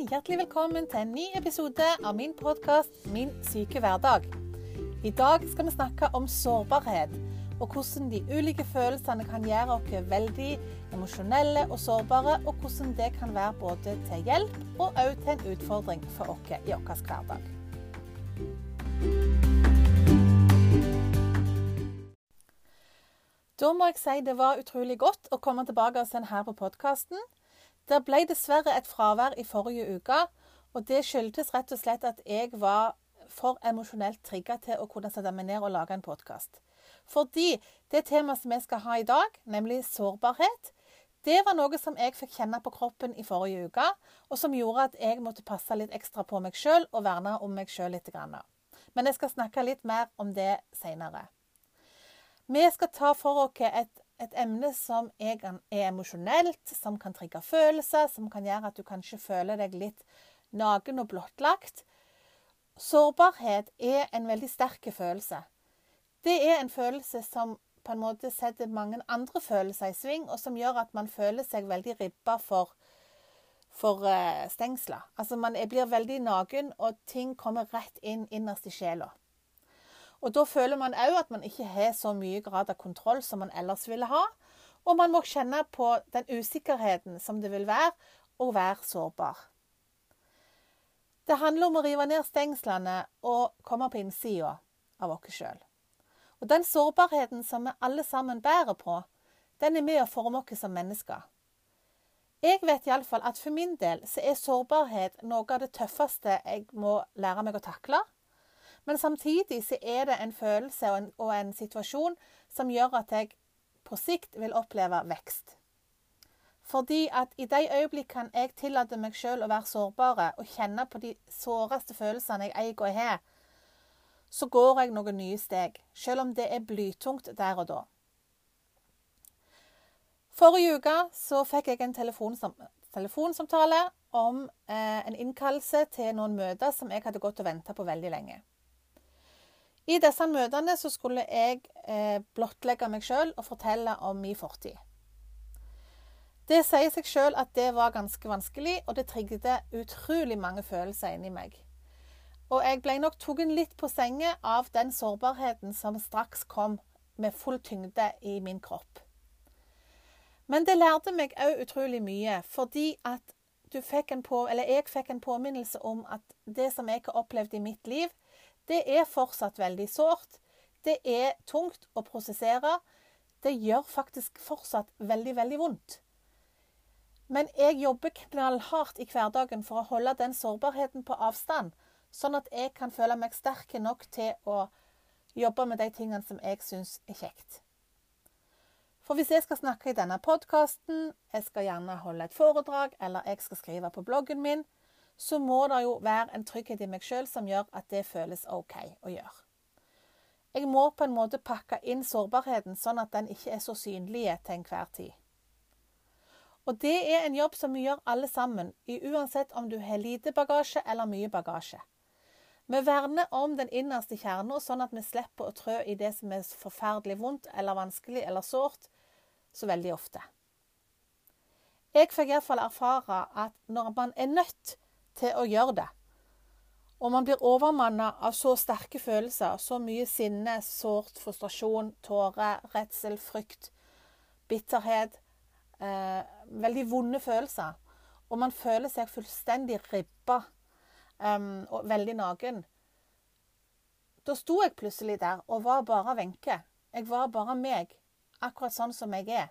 igjen hjertelig velkommen til en ny episode av min podkast 'Min syke hverdag'. I dag skal vi snakke om sårbarhet, og hvordan de ulike følelsene kan gjøre oss veldig emosjonelle og sårbare, og hvordan det kan være både til hjelp og òg til en utfordring for oss i vår hverdag. Da må jeg si det var utrolig godt å komme tilbake og her på podkasten. Det ble dessverre et fravær i forrige uke, og det skyldtes rett og slett at jeg var for emosjonelt trigga til å kunne sette meg ned og lage en podkast. Fordi det temaet som vi skal ha i dag, nemlig sårbarhet, det var noe som jeg fikk kjenne på kroppen i forrige uke, og som gjorde at jeg måtte passe litt ekstra på meg sjøl og verne om meg sjøl litt. Men jeg skal snakke litt mer om det seinere. Vi skal ta for oss et et emne som er, emosjonelt, som kan trigge følelser, som kan gjøre at du kanskje føler deg litt naken og blottlagt. Sårbarhet er en veldig sterk følelse. Det er en følelse som på en måte setter mange andre følelser i sving, og som gjør at man føler seg veldig ribba for, for uh, stengsler. Altså man blir veldig naken, og ting kommer rett inn innerst i sjela. Og Da føler man òg at man ikke har så mye grad av kontroll som man ellers ville ha. Og man må kjenne på den usikkerheten som det vil være å være sårbar. Det handler om å rive ned stengslene og komme på innsida av oss sjøl. Og den sårbarheten som vi alle sammen bærer på, den er med å forme oss som mennesker. Jeg vet iallfall at for min del så er sårbarhet noe av det tøffeste jeg må lære meg å takle men samtidig så er det en følelse og en, og en situasjon som gjør at jeg på sikt vil oppleve vekst. Fordi at i de øyeblikkene jeg tillater meg sjøl å være sårbare og kjenne på de såreste følelsene jeg eier og har, så går jeg noen nye steg, selv om det er blytungt der og da. Forrige uke så fikk jeg en telefonsam telefonsamtale om eh, en innkallelse til noen møter som jeg hadde gått og venta på veldig lenge. I disse møtene så skulle jeg eh, blottlegge meg sjøl og fortelle om min fortid. Det sier seg sjøl at det var ganske vanskelig, og det trigget utrolig mange følelser inni meg. Og jeg ble nok tatt litt på senga av den sårbarheten som straks kom med full tyngde i min kropp. Men det lærte meg òg utrolig mye, fordi at fikk på, jeg fikk en påminnelse om at det som jeg har opplevd i mitt liv, det er fortsatt veldig sårt. Det er tungt å prosessere. Det gjør faktisk fortsatt veldig, veldig vondt. Men jeg jobber knallhardt i hverdagen for å holde den sårbarheten på avstand, sånn at jeg kan føle meg sterk nok til å jobbe med de tingene som jeg syns er kjekt. For hvis jeg skal snakke i denne podkasten, jeg skal gjerne holde et foredrag, eller jeg skal skrive på bloggen min, så må det jo være en trygghet i meg sjøl som gjør at det føles OK å gjøre. Jeg må på en måte pakke inn sårbarheten sånn at den ikke er så synlig til enhver tid. Og det er en jobb som vi gjør alle sammen, uansett om du har lite bagasje eller mye bagasje. Vi verner om den innerste kjerna, sånn at vi slipper å trø i det som er forferdelig vondt eller vanskelig eller sårt, så veldig ofte. Jeg fikk iallfall erfare at når man er nødt til å gjøre det. Og man blir overmanna av så sterke følelser, så mye sinne, sårt, frustrasjon, tårer, redsel, frykt, bitterhet. Eh, veldig vonde følelser. Og man føler seg fullstendig ribba um, og veldig naken. Da sto jeg plutselig der og var bare Wenche. Jeg var bare meg, akkurat sånn som jeg er.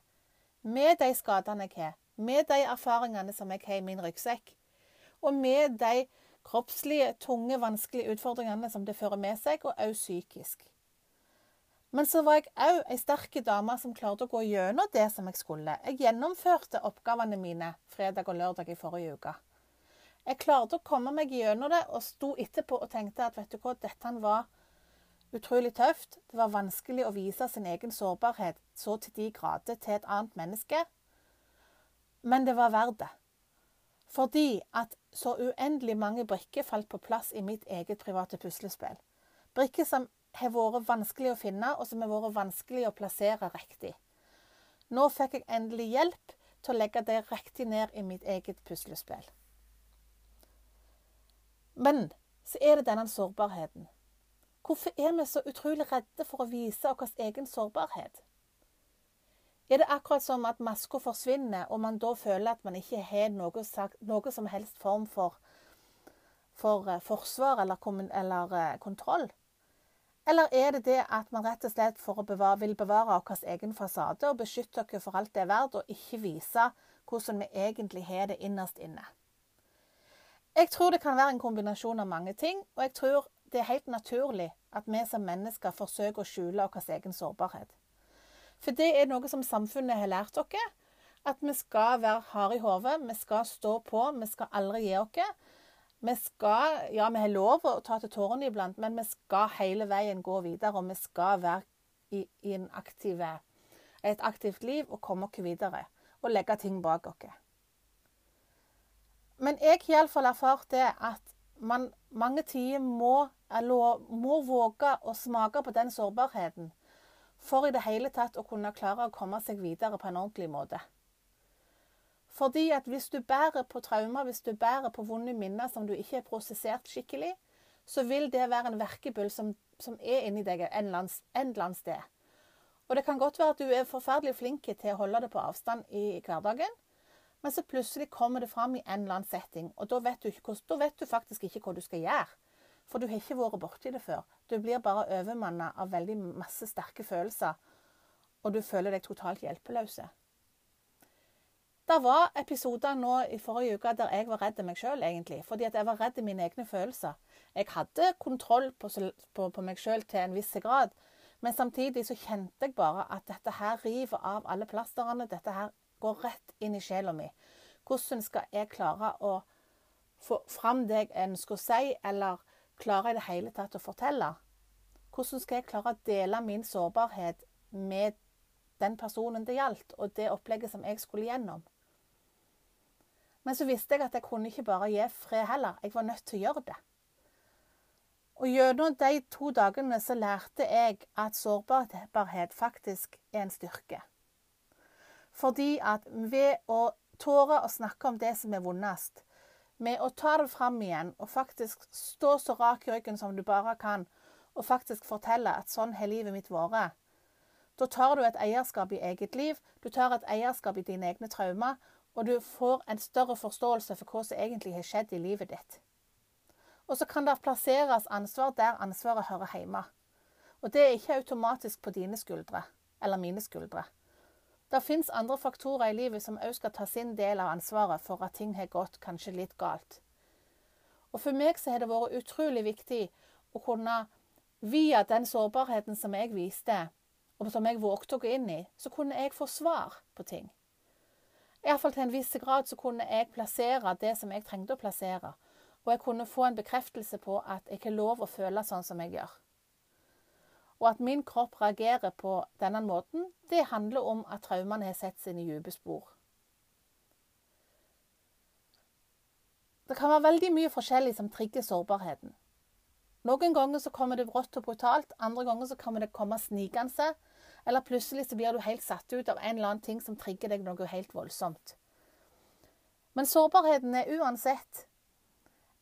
Med de skadene jeg har, med de erfaringene som jeg har i min ryggsekk og med de kroppslige, tunge, vanskelige utfordringene som det fører med seg, og også psykisk. Men så var jeg òg ei sterk dame som klarte å gå gjennom det som jeg skulle. Jeg gjennomførte oppgavene mine fredag og lørdag i forrige uke. Jeg klarte å komme meg gjennom det, og sto etterpå og tenkte at vet du hva, dette var utrolig tøft. Det var vanskelig å vise sin egen sårbarhet så til de grader til et annet menneske. Men det var verdt det. Fordi at så uendelig mange brikker falt på plass i mitt eget private puslespill. Brikker som har vært vanskelig å finne, og som har vært vanskelig å plassere riktig. Nå fikk jeg endelig hjelp til å legge det riktig ned i mitt eget puslespill. Men så er det denne sårbarheten. Hvorfor er vi så utrolig redde for å vise vår egen sårbarhet? Er det akkurat som at maska forsvinner, og man da føler at man ikke har noe, noe som helst form for, for uh, forsvar eller, eller uh, kontroll? Eller er det det at man rett og slett bevare, vil bevare vår egen fasade og beskytte oss for alt det er verdt, og ikke vise hvordan vi egentlig har det innerst inne? Jeg tror det kan være en kombinasjon av mange ting, og jeg tror det er helt naturlig at vi som mennesker forsøker å skjule vår egen sårbarhet. For det er noe som samfunnet har lært dere. At vi skal være harde i hodet, vi skal stå på, vi skal aldri gi oss. Vi skal, ja, vi har lov å ta til tårene iblant, men vi skal hele veien gå videre. Og vi skal være i, i aktive, et aktivt liv og komme oss videre. Og legge ting bak oss. Men jeg har iallfall erfart det at man mange tider må, må våge å smake på den sårbarheten for i det hele tatt å kunne klare å komme seg videre på en ordentlig måte. Fordi at hvis du bærer på traumer, hvis du bærer på vonde minner som du ikke har prosessert skikkelig, så vil det være en verkebyll som, som er inni deg en eller annen sted. Og det kan godt være at du er forferdelig flink til å holde det på avstand i hverdagen, men så plutselig kommer det fram i en eller annen setting, og da vet du, ikke, da vet du faktisk ikke hva du skal gjøre. For du har ikke vært borti det før. Du blir bare overmanna av veldig masse sterke følelser, og du føler deg totalt hjelpeløse. Det var episoder nå i forrige uke der jeg var redd meg sjøl, egentlig. Fordi at jeg var redd mine egne følelser. Jeg hadde kontroll på, på, på meg sjøl til en viss grad. Men samtidig så kjente jeg bare at dette her river av alle plasterne. Dette her går rett inn i sjela mi. Hvordan skal jeg klare å få fram det jeg ønsker å si, eller klare i det hele tatt å fortelle? Hvordan skal jeg klare å dele min sårbarhet med den personen det gjaldt, og det opplegget som jeg skulle gjennom? Men så visste jeg at jeg kunne ikke bare gi fred heller. Jeg var nødt til å gjøre det. Og gjennom de to dagene så lærte jeg at sårbarhet faktisk er en styrke. Fordi at ved å tåre å snakke om det som er vondest, med å ta det fram igjen og faktisk stå så rak i ryggen som du bare kan, og faktisk fortelle at sånn har livet mitt vært. Da tar du et eierskap i eget liv, du tar et eierskap i dine egne traumer, og du får en større forståelse for hva som egentlig har skjedd i livet ditt. Og så kan det plasseres ansvar der ansvaret hører hjemme. Og det er ikke automatisk på dine skuldre, eller mine skuldre. Det fins andre faktorer i livet som òg skal ta sin del av ansvaret for at ting har gått kanskje litt galt. Og For meg så har det vært utrolig viktig å kunne, via den sårbarheten som jeg viste, og som jeg vågte å gå inn i, så kunne jeg få svar på ting. Iallfall til en viss grad så kunne jeg plassere det som jeg trengte å plassere. Og jeg kunne få en bekreftelse på at jeg har lov å føle sånn som jeg gjør. Og at min kropp reagerer på denne måten, det handler om at traumene har sett sine dype spor. Det kan være veldig mye forskjellig som trigger sårbarheten. Noen ganger så kommer det brått og brutalt, andre ganger så kommer det komme snikende. Eller plutselig så blir du helt satt ut av en eller annen ting som trigger deg noe helt voldsomt. Men sårbarheten er uansett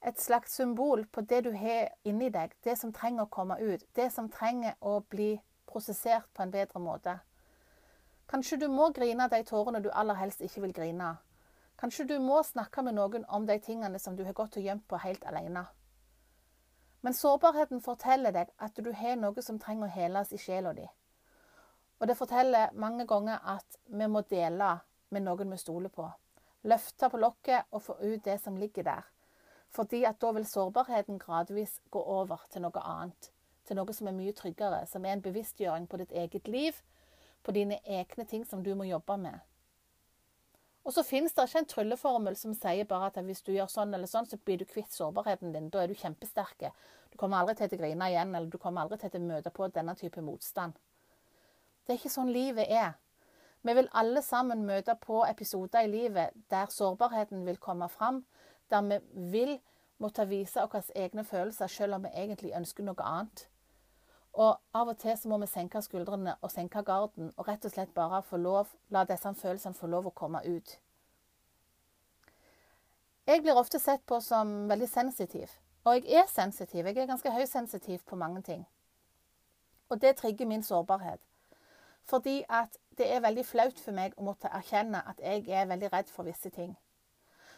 et slags symbol på det du har inni deg, det som trenger å komme ut, det som trenger å bli prosessert på en bedre måte. Kanskje du må grine de tårene du aller helst ikke vil grine. Kanskje du må snakke med noen om de tingene som du har gått og gjemt på helt alene. Men sårbarheten forteller deg at du har noe som trenger å heles i sjela di. Og det forteller mange ganger at vi må dele med noen vi stoler på. Løfte på lokket og få ut det som ligger der. Fordi at da vil sårbarheten gradvis gå over til noe annet. Til noe som er mye tryggere, som er en bevisstgjøring på ditt eget liv, på dine egne ting som du må jobbe med. Og så finnes det ikke en trylleformel som sier bare at hvis du gjør sånn eller sånn, så blir du kvitt sårbarheten din. Da er du kjempesterk. Du kommer aldri til å grine igjen, eller du kommer aldri til å møte på denne type motstand. Det er ikke sånn livet er. Vi vil alle sammen møte på episoder i livet der sårbarheten vil komme fram, der vi vil måtte vise våre egne følelser selv om vi egentlig ønsker noe annet. Og av og til så må vi senke skuldrene og senke garden og rett og slett bare få lov, la disse følelsene få lov å komme ut. Jeg blir ofte sett på som veldig sensitiv. Og jeg er sensitiv. Jeg er ganske høysensitiv på mange ting. Og det trigger min sårbarhet. Fordi at det er veldig flaut for meg å måtte erkjenne at jeg er veldig redd for visse ting.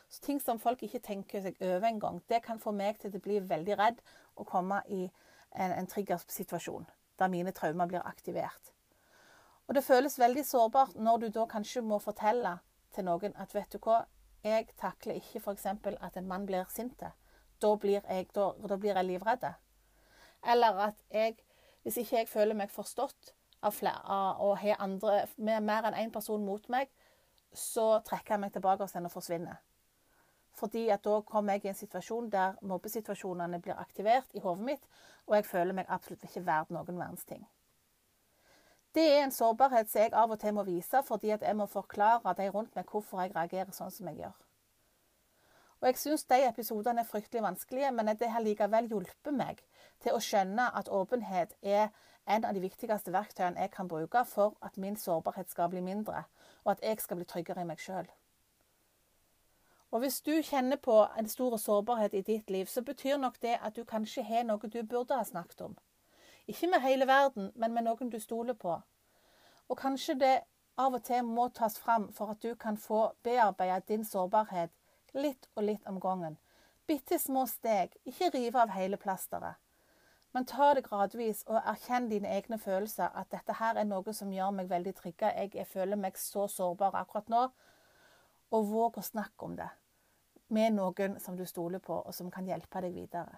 Så ting som folk ikke tenker seg over engang, det kan få meg til å bli veldig redd og komme i en, en triggersituasjon der mine traumer blir aktivert. Og det føles veldig sårbart når du da kanskje må fortelle til noen at vet du hva, jeg takler ikke f.eks. at en mann blir sint. Da blir jeg, da, da blir jeg livredd. Eller at jeg, hvis ikke jeg føler meg forstått av flere, og har andre mer enn én person mot meg, så trekker jeg meg tilbake og forsvinner. Fordi at da kommer jeg i en situasjon der mobbesituasjonene blir aktivert i hodet mitt, og jeg føler meg absolutt ikke verdt noen verdens ting. Det er en sårbarhet som jeg av og til må vise, fordi at jeg må forklare de rundt meg hvorfor jeg reagerer sånn som jeg gjør. Og Jeg syns de episodene er fryktelig vanskelige, men det har likevel hjulpet meg til å skjønne at åpenhet er en av de viktigste verktøyene jeg kan bruke for at min sårbarhet skal bli mindre, og at jeg skal bli tryggere i meg sjøl. Og hvis du kjenner på en stor sårbarhet i ditt liv, så betyr nok det at du kanskje har noe du burde ha snakket om. Ikke med hele verden, men med noen du stoler på. Og kanskje det av og til må tas fram for at du kan få bearbeida din sårbarhet litt og litt om gangen. Bitte små steg, ikke rive av hele plasteret. Men ta det gradvis og erkjenn dine egne følelser. At dette her er noe som gjør meg veldig trygga. Jeg føler meg så sårbar akkurat nå. Og våg å snakke om det med noen som du stoler på, og som kan hjelpe deg videre.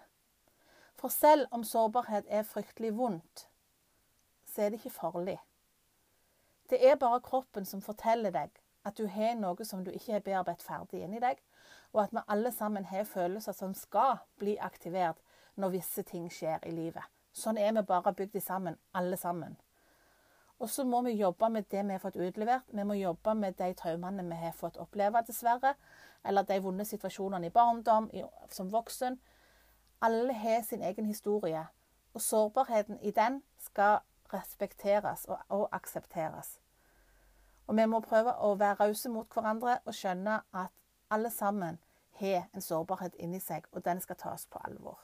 For selv om sårbarhet er fryktelig vondt, så er det ikke farlig. Det er bare kroppen som forteller deg at du har noe som du ikke har bearbeidet ferdig inni deg, og at vi alle sammen har følelser som skal bli aktivert når visse ting skjer i livet. Sånn er vi bare bygd sammen, alle sammen. Og så må vi jobbe med det vi har fått utlevert. Vi må jobbe med de traumene vi har fått oppleve, dessverre. Eller de vonde situasjonene i barndom, som voksen. Alle har sin egen historie, og sårbarheten i den skal respekteres og, og aksepteres. Og vi må prøve å være rause mot hverandre og skjønne at alle sammen har en sårbarhet inni seg, og den skal tas på alvor.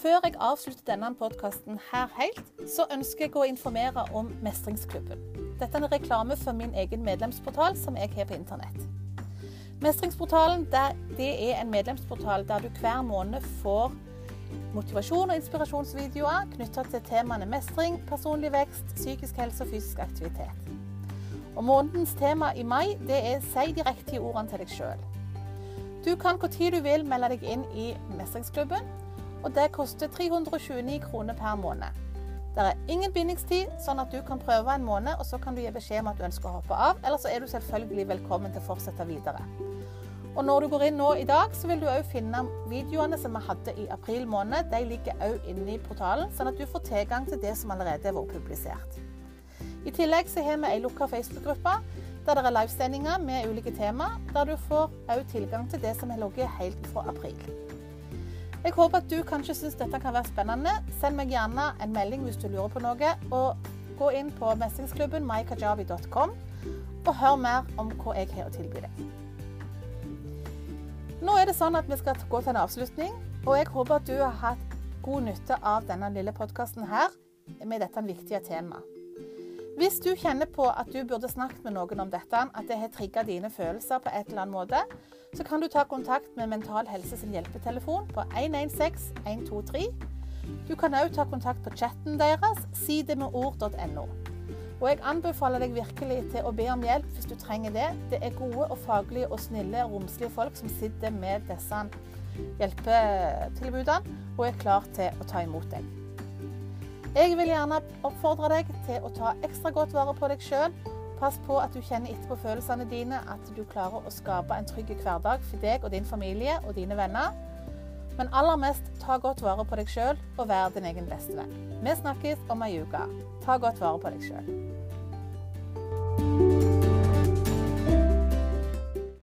Før jeg avslutter denne podkasten her helt, så ønsker jeg å informere om Mestringsklubben. Dette er en reklame for min egen medlemsportal som jeg har på internett. Mestringsportalen det er en medlemsportal der du hver måned får motivasjon og inspirasjonsvideoer knytta til temaene mestring, personlig vekst, psykisk helse og fysisk aktivitet. Og Månedens tema i mai det er 'si de riktige ordene til deg sjøl'. Du kan hvor tid du vil melde deg inn i Mestringsklubben, og det koster 329 kroner per måned. Det er ingen bindingstid, sånn at du kan prøve en måned, og så kan du gi beskjed om at du ønsker å hoppe av. Eller så er du selvfølgelig velkommen til å fortsette videre. Og når du går inn nå i dag, så vil du òg finne videoene som vi hadde i april måned. De ligger òg inne i portalen, sånn at du får tilgang til det som allerede er vært publisert. I tillegg så har vi ei lukka Facebook-gruppe der det er livesendinger med ulike tema, der du får òg tilgang til det som har ligget helt fra april. Jeg håper at du kanskje syns dette kan være spennende. Send meg gjerne en melding hvis du lurer på noe. Og gå inn på mestringsklubben mykajabi.com og hør mer om hva jeg har å tilby deg. Nå er det sånn at vi skal gå til en avslutning, og jeg håper at du har hatt god nytte av denne lille podkasten her med dette viktige temaet. Hvis du kjenner på at du burde snakket med noen om dette, at det har trigga dine følelser på et eller annet måte, så kan du ta kontakt med Mental Helse sin hjelpetelefon på 116 123. Du kan òg ta kontakt på chatten deres, sidemedord.no. Og jeg anbefaler deg virkelig til å be om hjelp hvis du trenger det. Det er gode og faglige og snille og romslige folk som sitter med disse hjelpetilbudene og er klar til å ta imot deg. Jeg vil gjerne oppfordre deg til å ta ekstra godt vare på deg sjøl Pass på at du kjenner etterpå følelsene dine, at du klarer å skape en trygg hverdag for deg og din familie og dine venner. Men aller mest, ta godt vare på deg sjøl og vær din egen beste venn. Vi snakkes om ei uke. Ta godt vare på deg sjøl.